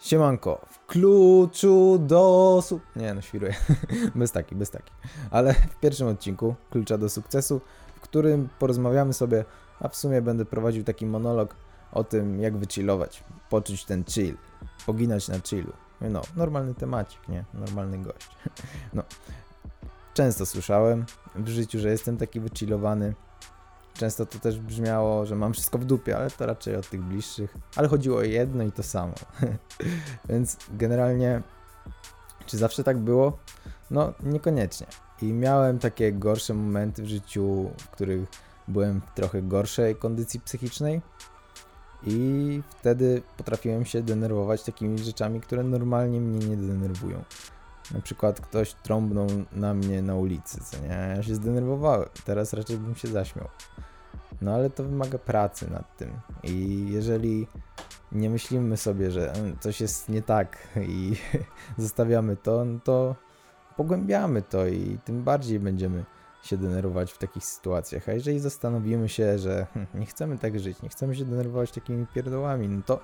Siemanko, w kluczu do. Nie no, świruję. bez taki, bez taki. Ale w pierwszym odcinku Klucza do sukcesu, w którym porozmawiamy sobie, a w sumie będę prowadził taki monolog o tym, jak wychillować, poczuć ten chill, poginać na chillu. No, normalny temacik, nie? Normalny gość. No, często słyszałem w życiu, że jestem taki wychillowany, Często to też brzmiało, że mam wszystko w dupie, ale to raczej od tych bliższych. Ale chodziło o jedno i to samo. Więc generalnie, czy zawsze tak było? No, niekoniecznie. I miałem takie gorsze momenty w życiu, w których byłem w trochę gorszej kondycji psychicznej. I wtedy potrafiłem się denerwować takimi rzeczami, które normalnie mnie nie denerwują. Na przykład ktoś trąbnął na mnie na ulicy, co nie? Ja się zdenerwowałem. Teraz raczej bym się zaśmiał. No ale to wymaga pracy nad tym. I jeżeli nie myślimy sobie, że coś jest nie tak i zostawiamy to, no to pogłębiamy to i tym bardziej będziemy się denerwować w takich sytuacjach. A jeżeli zastanowimy się, że hm, nie chcemy tak żyć, nie chcemy się denerwować takimi pierdołami, no to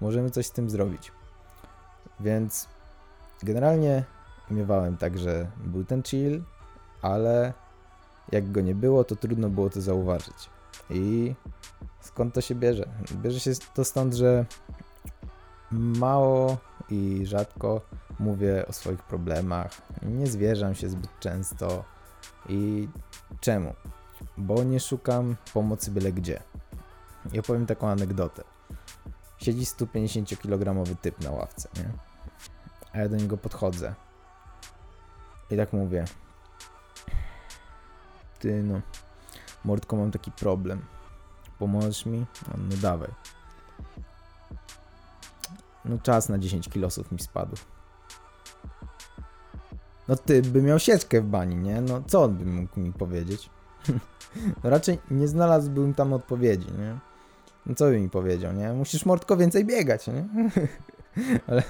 możemy coś z tym zrobić. Więc generalnie miewałem tak, że był ten chill, ale jak go nie było, to trudno było to zauważyć. I skąd to się bierze? Bierze się to stąd, że mało i rzadko mówię o swoich problemach, nie zwierzam się zbyt często. I czemu? Bo nie szukam pomocy byle gdzie. I opowiem taką anegdotę. Siedzi 150-kilogramowy typ na ławce, nie? A ja do niego podchodzę. I tak mówię. Ty no, Mordko, mam taki problem. Pomożesz mi? No, no dawaj. No czas na 10 kilosów mi spadł. No ty by miał sieczkę w bani, nie? No co on by mógł mi powiedzieć? no raczej nie znalazłbym tam odpowiedzi, nie? No co by mi powiedział, nie? Musisz Mordko więcej biegać, nie? Ale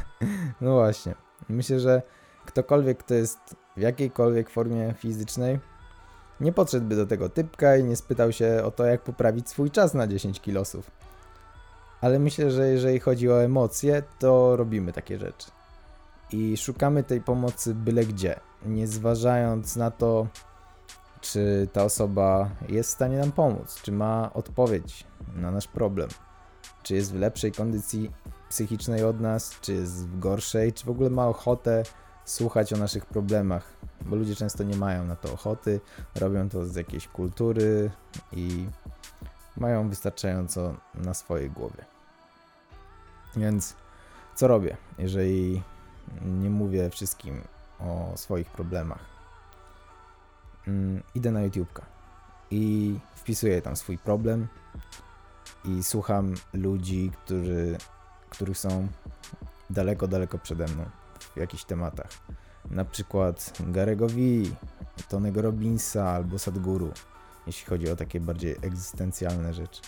no właśnie. Myślę, że ktokolwiek, kto jest w jakiejkolwiek formie fizycznej, nie podszedłby do tego typka i nie spytał się o to, jak poprawić swój czas na 10 kilosów. Ale myślę, że jeżeli chodzi o emocje, to robimy takie rzeczy. I szukamy tej pomocy byle gdzie, nie zważając na to, czy ta osoba jest w stanie nam pomóc, czy ma odpowiedź na nasz problem, czy jest w lepszej kondycji psychicznej od nas, czy jest w gorszej, czy w ogóle ma ochotę słuchać o naszych problemach, bo ludzie często nie mają na to ochoty, robią to z jakiejś kultury i mają wystarczająco na swojej głowie. Więc co robię, jeżeli nie mówię wszystkim o swoich problemach? Mm, idę na YouTube'ka i wpisuję tam swój problem i słucham ludzi, którzy, których są daleko, daleko przede mną w jakichś tematach. Na przykład Garego V, Tonego Robinsa albo Sadguru, jeśli chodzi o takie bardziej egzystencjalne rzeczy.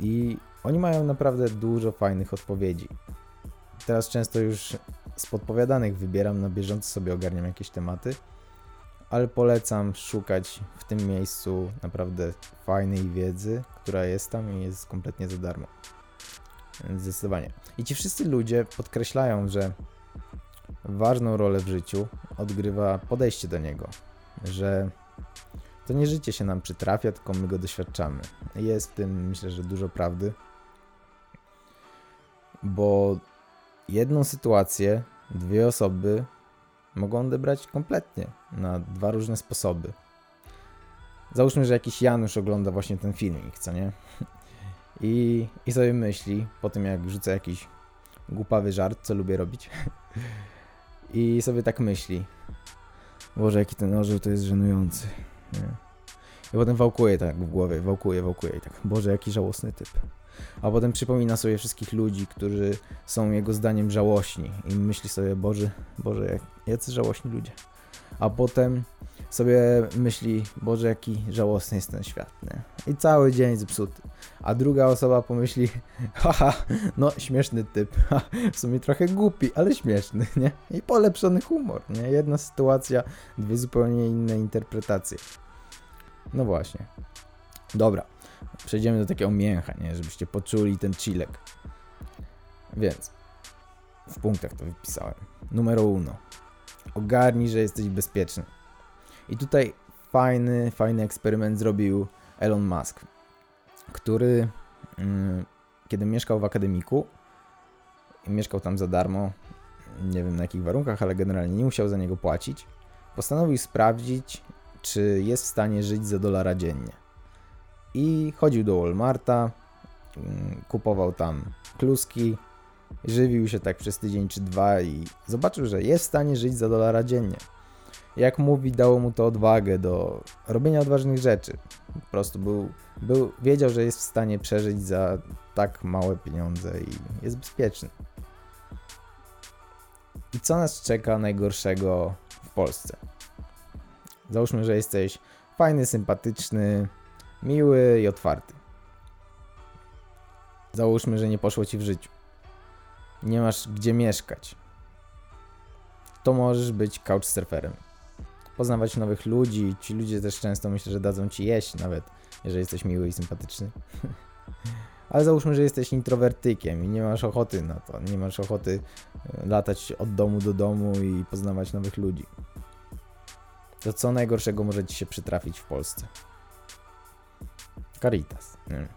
I oni mają naprawdę dużo fajnych odpowiedzi. Teraz często już z podpowiadanych wybieram na bieżąco sobie ogarniam jakieś tematy, ale polecam szukać w tym miejscu naprawdę fajnej wiedzy, która jest tam i jest kompletnie za darmo. Zdecydowanie. I ci wszyscy ludzie podkreślają, że ważną rolę w życiu odgrywa podejście do niego, że to nie życie się nam przytrafia, tylko my go doświadczamy. Jest w tym myślę, że dużo prawdy, bo jedną sytuację dwie osoby mogą odebrać kompletnie na dwa różne sposoby. Załóżmy, że jakiś Janusz ogląda właśnie ten filmik, co nie? I, i sobie myśli, po tym jak rzucę jakiś głupawy żart, co lubię robić, i sobie tak myśli. Boże, jaki ten orzeł to jest żenujący. Nie? I potem wałkuje tak w głowie, wałkuje, wałkuje i tak, Boże, jaki żałosny typ. A potem przypomina sobie wszystkich ludzi, którzy są jego zdaniem żałośni i myśli sobie, Boże, Boże, jacy żałośni ludzie. A potem sobie myśli, Boże, jaki żałosny jest ten świat, nie? I cały dzień zepsuty. A druga osoba pomyśli, haha, no śmieszny typ, w sumie trochę głupi, ale śmieszny, nie? I polepszony humor, nie? Jedna sytuacja, dwie zupełnie inne interpretacje. No właśnie. Dobra, przejdziemy do takiego mięcha, nie? Żebyście poczuli ten chilek. Więc, w punktach to wypisałem. Numer uno. Ogarnij, że jesteś bezpieczny. I tutaj fajny, fajny eksperyment zrobił Elon Musk, który mm, kiedy mieszkał w akademiku, mieszkał tam za darmo, nie wiem na jakich warunkach, ale generalnie nie musiał za niego płacić, postanowił sprawdzić, czy jest w stanie żyć za dolara dziennie. I chodził do Walmarta, mm, kupował tam kluski, żywił się tak przez tydzień czy dwa i zobaczył, że jest w stanie żyć za dolara dziennie. Jak mówi, dało mu to odwagę do robienia odważnych rzeczy. Po prostu był, był, wiedział, że jest w stanie przeżyć za tak małe pieniądze i jest bezpieczny. I co nas czeka najgorszego w Polsce? Załóżmy, że jesteś fajny, sympatyczny, miły i otwarty. Załóżmy, że nie poszło ci w życiu. Nie masz gdzie mieszkać. To możesz być couchsurferem. Poznawać nowych ludzi. Ci ludzie też często myślę, że dadzą ci jeść, nawet jeżeli jesteś miły i sympatyczny. Ale załóżmy, że jesteś introwertykiem i nie masz ochoty na to. Nie masz ochoty e, latać od domu do domu i poznawać nowych ludzi. To co najgorszego może ci się przytrafić w Polsce? Caritas. Nie.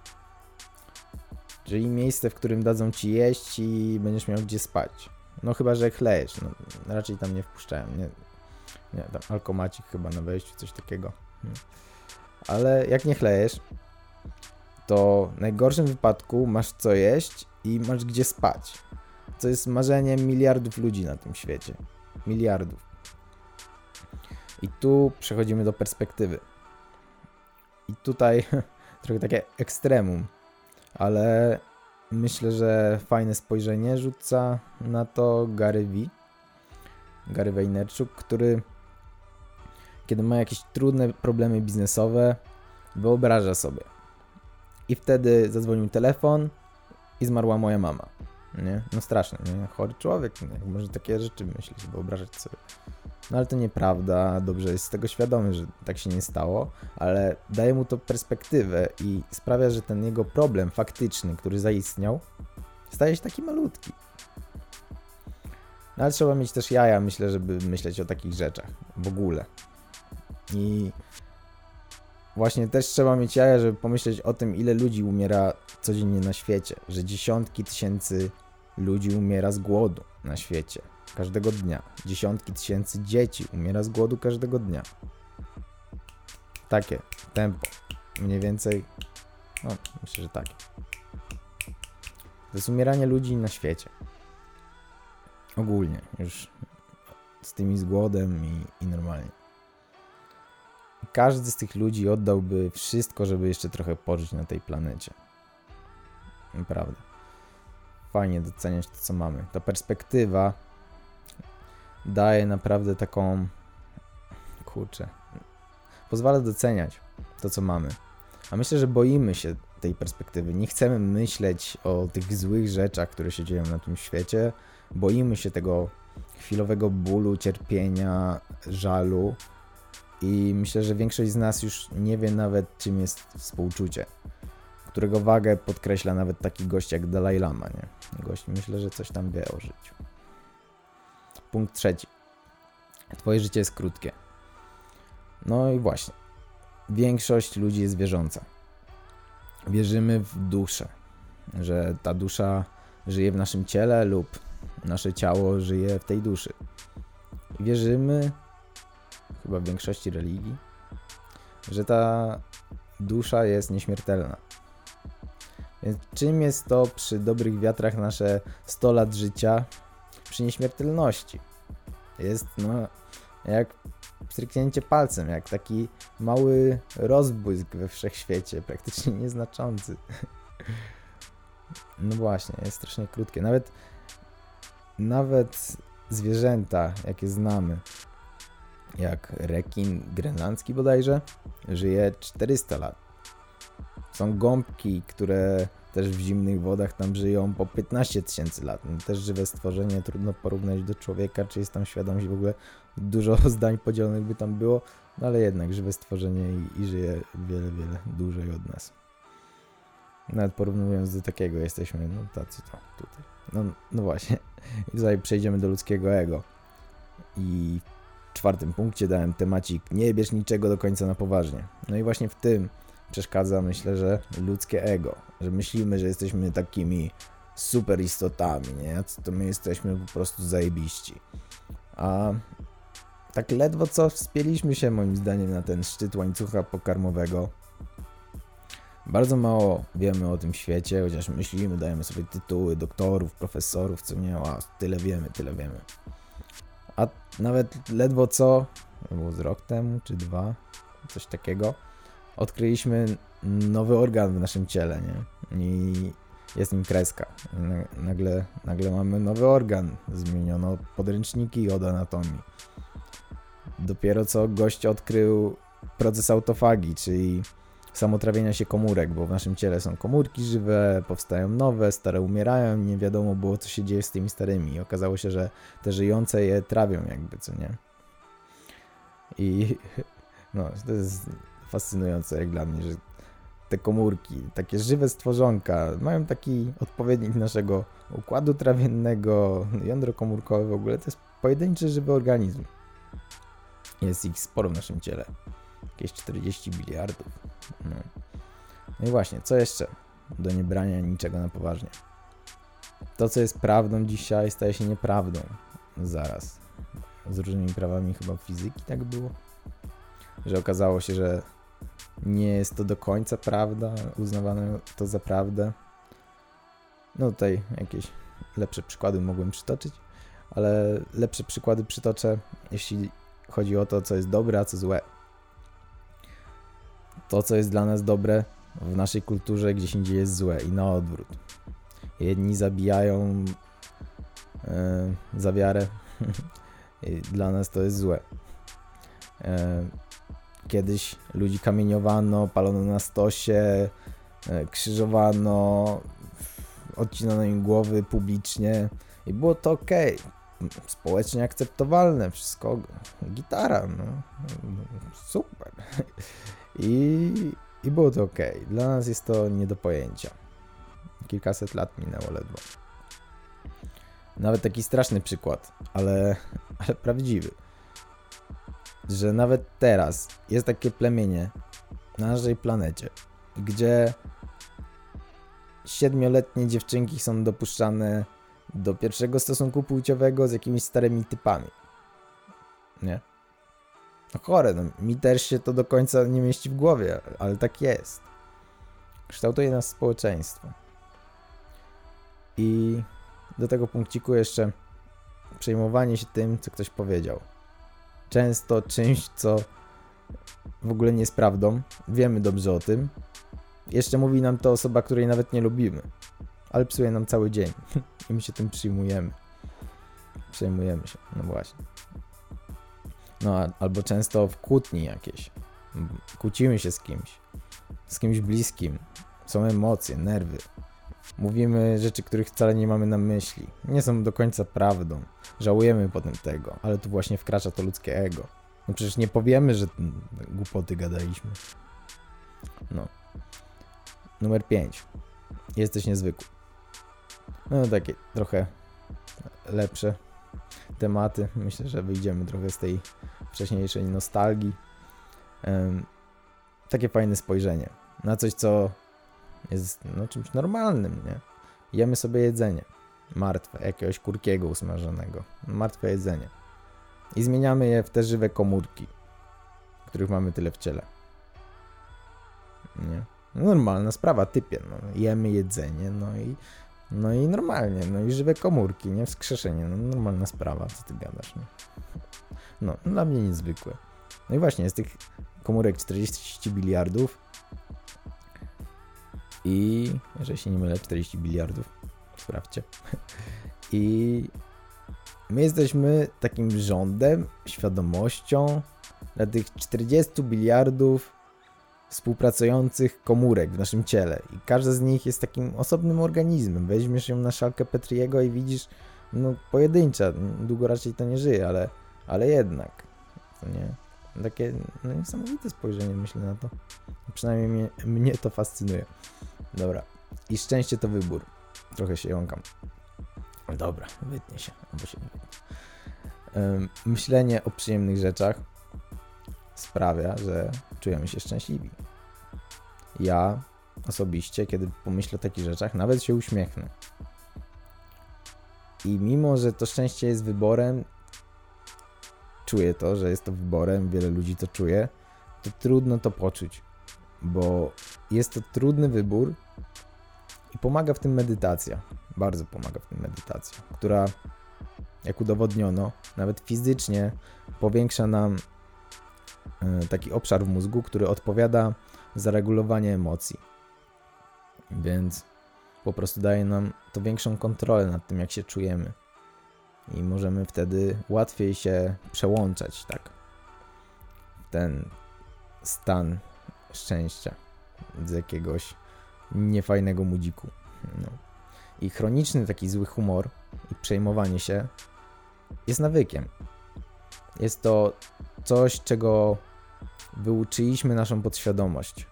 Czyli miejsce, w którym dadzą ci jeść i będziesz miał gdzie spać. No chyba, że chlejesz. No, raczej tam nie wpuszczałem. Nie, nie tam alkomacik chyba na wejściu, coś takiego. Ale jak nie chlejesz, to w najgorszym wypadku masz co jeść i masz gdzie spać. Co jest marzeniem miliardów ludzi na tym świecie. Miliardów. I tu przechodzimy do perspektywy. I tutaj trochę takie ekstremum, ale myślę, że fajne spojrzenie rzuca na to Gary V. Gary Vaynerchuk, który kiedy ma jakieś trudne problemy biznesowe, wyobraża sobie, i wtedy zadzwonił telefon i zmarła moja mama. Nie? No straszne, nie? Chory człowiek, nie? może takie rzeczy myśleć, wyobrażać sobie. No ale to nieprawda, dobrze jest z tego świadomy, że tak się nie stało, ale daje mu to perspektywę i sprawia, że ten jego problem faktyczny, który zaistniał, staje się taki malutki. No ale trzeba mieć też jaja, myślę, żeby myśleć o takich rzeczach w ogóle. I Właśnie też trzeba mieć jaja, żeby pomyśleć o tym, ile ludzi umiera codziennie na świecie. Że dziesiątki tysięcy ludzi umiera z głodu na świecie. Każdego dnia. Dziesiątki tysięcy dzieci umiera z głodu każdego dnia. Takie tempo. Mniej więcej. No, myślę, że takie. To jest umieranie ludzi na świecie. Ogólnie. Już z tymi z głodem i, i normalnie każdy z tych ludzi oddałby wszystko, żeby jeszcze trochę pożyć na tej planecie. Naprawdę. Fajnie doceniać to, co mamy. Ta perspektywa daje naprawdę taką. Kurczę. Pozwala doceniać to, co mamy. A myślę, że boimy się tej perspektywy. Nie chcemy myśleć o tych złych rzeczach, które się dzieją na tym świecie. Boimy się tego chwilowego bólu, cierpienia, żalu i myślę, że większość z nas już nie wie nawet, czym jest współczucie, którego wagę podkreśla nawet taki gość jak Dalai Lama, nie? Gość myślę, że coś tam wie o życiu. Punkt trzeci. Twoje życie jest krótkie. No i właśnie. Większość ludzi jest wierząca. Wierzymy w duszę, że ta dusza żyje w naszym ciele lub nasze ciało żyje w tej duszy. wierzymy, chyba w większości religii, że ta dusza jest nieśmiertelna. Więc czym jest to przy dobrych wiatrach nasze 100 lat życia przy nieśmiertelności? Jest no jak stryknięcie palcem, jak taki mały rozbłysk we wszechświecie, praktycznie nieznaczący. No właśnie, jest strasznie krótkie. Nawet nawet zwierzęta, jakie znamy, jak rekin grenlandzki bodajże, żyje 400 lat. Są gąbki, które też w zimnych wodach tam żyją po 15 tysięcy lat. No, też żywe stworzenie, trudno porównać do człowieka, czy jest tam świadomość w ogóle. Dużo zdań podzielonych by tam było, no ale jednak żywe stworzenie i, i żyje wiele, wiele dłużej od nas. Nawet porównując do takiego jesteśmy, no tacy to tutaj. No, no właśnie. I tutaj przejdziemy do ludzkiego ego. I w czwartym punkcie dałem temacik nie bierz niczego do końca na poważnie. No i właśnie w tym przeszkadza myślę, że ludzkie ego. Że myślimy, że jesteśmy takimi super istotami, nie? To my jesteśmy po prostu zajebiści. A tak ledwo co wspięliśmy się moim zdaniem na ten szczyt łańcucha pokarmowego. Bardzo mało wiemy o tym świecie, chociaż myślimy, dajemy sobie tytuły doktorów, profesorów, co nie, a tyle wiemy, tyle wiemy. A nawet ledwo co, było z rok temu czy dwa, coś takiego, odkryliśmy nowy organ w naszym ciele, nie? I jest nim kreska. Nagle, nagle mamy nowy organ, zmieniono podręczniki od anatomii. Dopiero co gość odkrył proces autofagii, czyli samotrawienia się komórek, bo w naszym ciele są komórki żywe, powstają nowe, stare umierają, nie wiadomo było co się dzieje z tymi starymi. I okazało się, że te żyjące je trawią jakby, co nie? I no, to jest fascynujące jak dla mnie, że te komórki, takie żywe stworzonka, mają taki odpowiednik naszego układu trawiennego, jądro komórkowe w ogóle, to jest pojedynczy żywy organizm. Jest ich sporo w naszym ciele. Jakieś 40 biliardów. No. no i właśnie, co jeszcze do niebrania niczego na poważnie? To, co jest prawdą dzisiaj, staje się nieprawdą zaraz. Z różnymi prawami chyba fizyki tak było. Że okazało się, że nie jest to do końca prawda, uznawane to za prawdę. No tutaj jakieś lepsze przykłady mogłem przytoczyć, ale lepsze przykłady przytoczę, jeśli chodzi o to, co jest dobre, a co złe. To, co jest dla nas dobre w naszej kulturze, gdzieś indziej jest złe i na odwrót. Jedni zabijają yy, za wiarę, dla nas to jest złe. Yy, Kiedyś ludzi kamieniowano, palono na stosie, e, krzyżowano, odcinano im głowy publicznie i było to ok. Społecznie akceptowalne, wszystko. Gitara, no. Super. I, i było to ok. Dla nas jest to nie do pojęcia. Kilkaset lat minęło ledwo. Nawet taki straszny przykład, ale, ale prawdziwy że nawet teraz jest takie plemienie na naszej planecie, gdzie siedmioletnie dziewczynki są dopuszczane do pierwszego stosunku płciowego z jakimiś starymi typami. Nie? No chore, no, mi też się to do końca nie mieści w głowie, ale tak jest. Kształtuje nas społeczeństwo. I do tego punkciku jeszcze przejmowanie się tym, co ktoś powiedział często czymś, co w ogóle nie jest prawdą. Wiemy dobrze o tym. Jeszcze mówi nam to osoba, której nawet nie lubimy, ale psuje nam cały dzień i my się tym przyjmujemy. Przejmujemy się, no właśnie. No albo często w kłótni jakieś. Kłócimy się z kimś, z kimś bliskim. Są emocje, nerwy. Mówimy rzeczy, których wcale nie mamy na myśli. Nie są do końca prawdą. Żałujemy potem tego, ale tu właśnie wkracza to ludzkie ego. No przecież nie powiemy, że głupoty gadaliśmy. No. Numer 5. Jesteś niezwykły. No takie trochę lepsze tematy. Myślę, że wyjdziemy trochę z tej wcześniejszej nostalgii. Um, takie fajne spojrzenie na coś, co jest no, czymś normalnym, nie? Jemy sobie jedzenie. Martwe, jakiegoś kurkiego usmażonego. Martwe jedzenie. I zmieniamy je w te żywe komórki, których mamy tyle w ciele. Nie? No, normalna sprawa, typie. No. Jemy jedzenie, no i, no i normalnie, no i żywe komórki, nie? Wskrzeszenie, no normalna sprawa, co ty gadasz, nie? No, dla mnie niezwykłe. No i właśnie, z tych komórek 40 biliardów i, jeżeli się nie mylę, 40 biliardów. Sprawdźcie. I my jesteśmy takim rządem, świadomością dla tych 40 biliardów współpracujących komórek w naszym ciele. I każda z nich jest takim osobnym organizmem. Weźmiesz ją na szalkę Petriego i widzisz, no pojedyncza, długo raczej to nie żyje, ale, ale jednak. Nie. Takie no, niesamowite spojrzenie myślę na to. Przynajmniej mnie, mnie to fascynuje. Dobra. I szczęście to wybór. Trochę się jąkam. Dobra, wytnie się, albo się wytnie. Myślenie o przyjemnych rzeczach sprawia, że czujemy się szczęśliwi. Ja osobiście, kiedy pomyślę o takich rzeczach, nawet się uśmiechnę. I mimo, że to szczęście jest wyborem, czuję to, że jest to wyborem, wiele ludzi to czuje, to trudno to poczuć, bo jest to trudny wybór i pomaga w tym medytacja. Bardzo pomaga w tym medytacja, która, jak udowodniono, nawet fizycznie powiększa nam e, taki obszar w mózgu, który odpowiada za regulowanie emocji. Więc po prostu daje nam to większą kontrolę nad tym, jak się czujemy. I możemy wtedy łatwiej się przełączać, tak, w ten stan szczęścia z jakiegoś niefajnego mudziku. No. I chroniczny taki zły humor i przejmowanie się jest nawykiem. Jest to coś, czego wyuczyliśmy naszą podświadomość.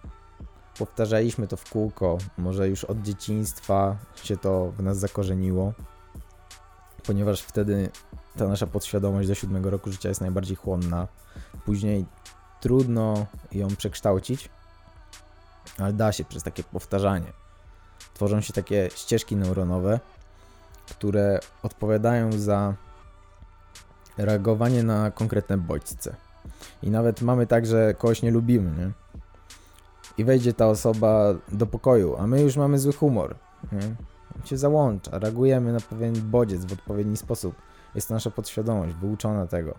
Powtarzaliśmy to w kółko, może już od dzieciństwa się to w nas zakorzeniło, ponieważ wtedy ta nasza podświadomość do siódmego roku życia jest najbardziej chłonna. Później trudno ją przekształcić, ale da się przez takie powtarzanie. Tworzą się takie ścieżki neuronowe, które odpowiadają za reagowanie na konkretne bodźce. I nawet mamy tak, że kogoś nie lubimy, nie? I wejdzie ta osoba do pokoju, a my już mamy zły humor, nie? Się załącza, reagujemy na pewien bodziec w odpowiedni sposób. Jest nasza podświadomość, wyuczona tego.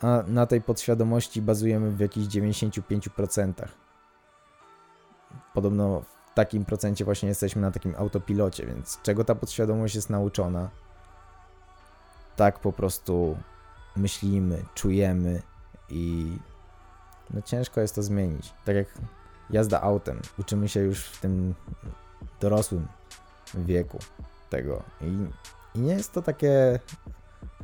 A na tej podświadomości bazujemy w jakichś 95%. Podobno w takim procencie właśnie jesteśmy na takim autopilocie, więc czego ta podświadomość jest nauczona? Tak po prostu myślimy, czujemy i no ciężko jest to zmienić. Tak jak jazda autem. Uczymy się już w tym dorosłym wieku tego. I, i nie jest to takie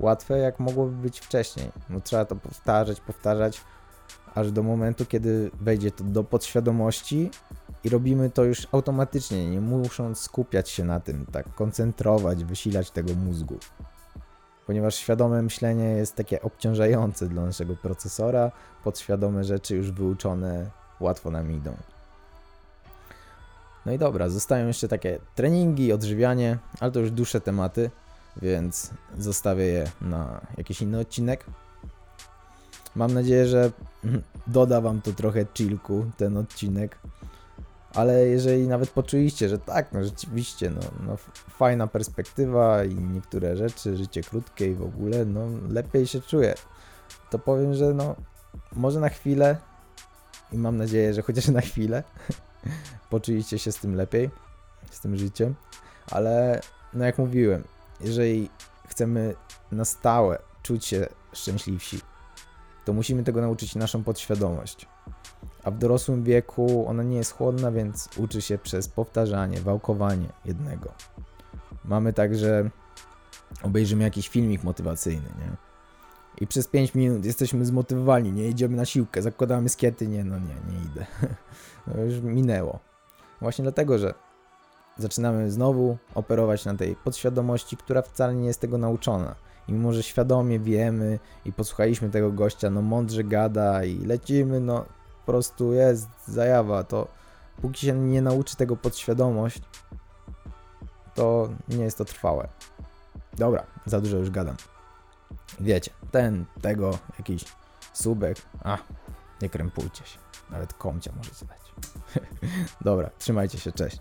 łatwe, jak mogłoby być wcześniej. No, trzeba to powtarzać, powtarzać, aż do momentu, kiedy wejdzie to do podświadomości i robimy to już automatycznie, nie musząc skupiać się na tym, tak koncentrować, wysilać tego mózgu. Ponieważ świadome myślenie jest takie obciążające dla naszego procesora, podświadome rzeczy już wyuczone łatwo nam idą. No i dobra, zostają jeszcze takie treningi, odżywianie, ale to już dłuższe tematy, więc zostawię je na jakiś inny odcinek. Mam nadzieję, że doda Wam to trochę chillku, ten odcinek. Ale jeżeli nawet poczuliście, że tak, no rzeczywiście, no, no fajna perspektywa i niektóre rzeczy, życie krótkie i w ogóle, no lepiej się czuję, to powiem, że no może na chwilę i mam nadzieję, że chociaż na chwilę poczuliście się z tym lepiej, z tym życiem, ale no jak mówiłem, jeżeli chcemy na stałe czuć się szczęśliwsi, to musimy tego nauczyć naszą podświadomość. A w dorosłym wieku ona nie jest chłodna, więc uczy się przez powtarzanie, wałkowanie jednego. Mamy także obejrzymy jakiś filmik motywacyjny, nie? I przez 5 minut jesteśmy zmotywowani, nie idziemy na siłkę, zakładamy skiety, nie, no nie, nie idę. No już minęło. Właśnie dlatego, że zaczynamy znowu operować na tej podświadomości, która wcale nie jest tego nauczona. I mimo, że świadomie wiemy i posłuchaliśmy tego gościa, no mądrze gada i lecimy, no po prostu jest zajawa, to póki się nie nauczy tego podświadomość, to nie jest to trwałe. Dobra, za dużo już gadam. Wiecie, ten, tego, jakiś subek, a, nie krępujcie się. Nawet komcia możecie dać. Dobra, trzymajcie się, cześć.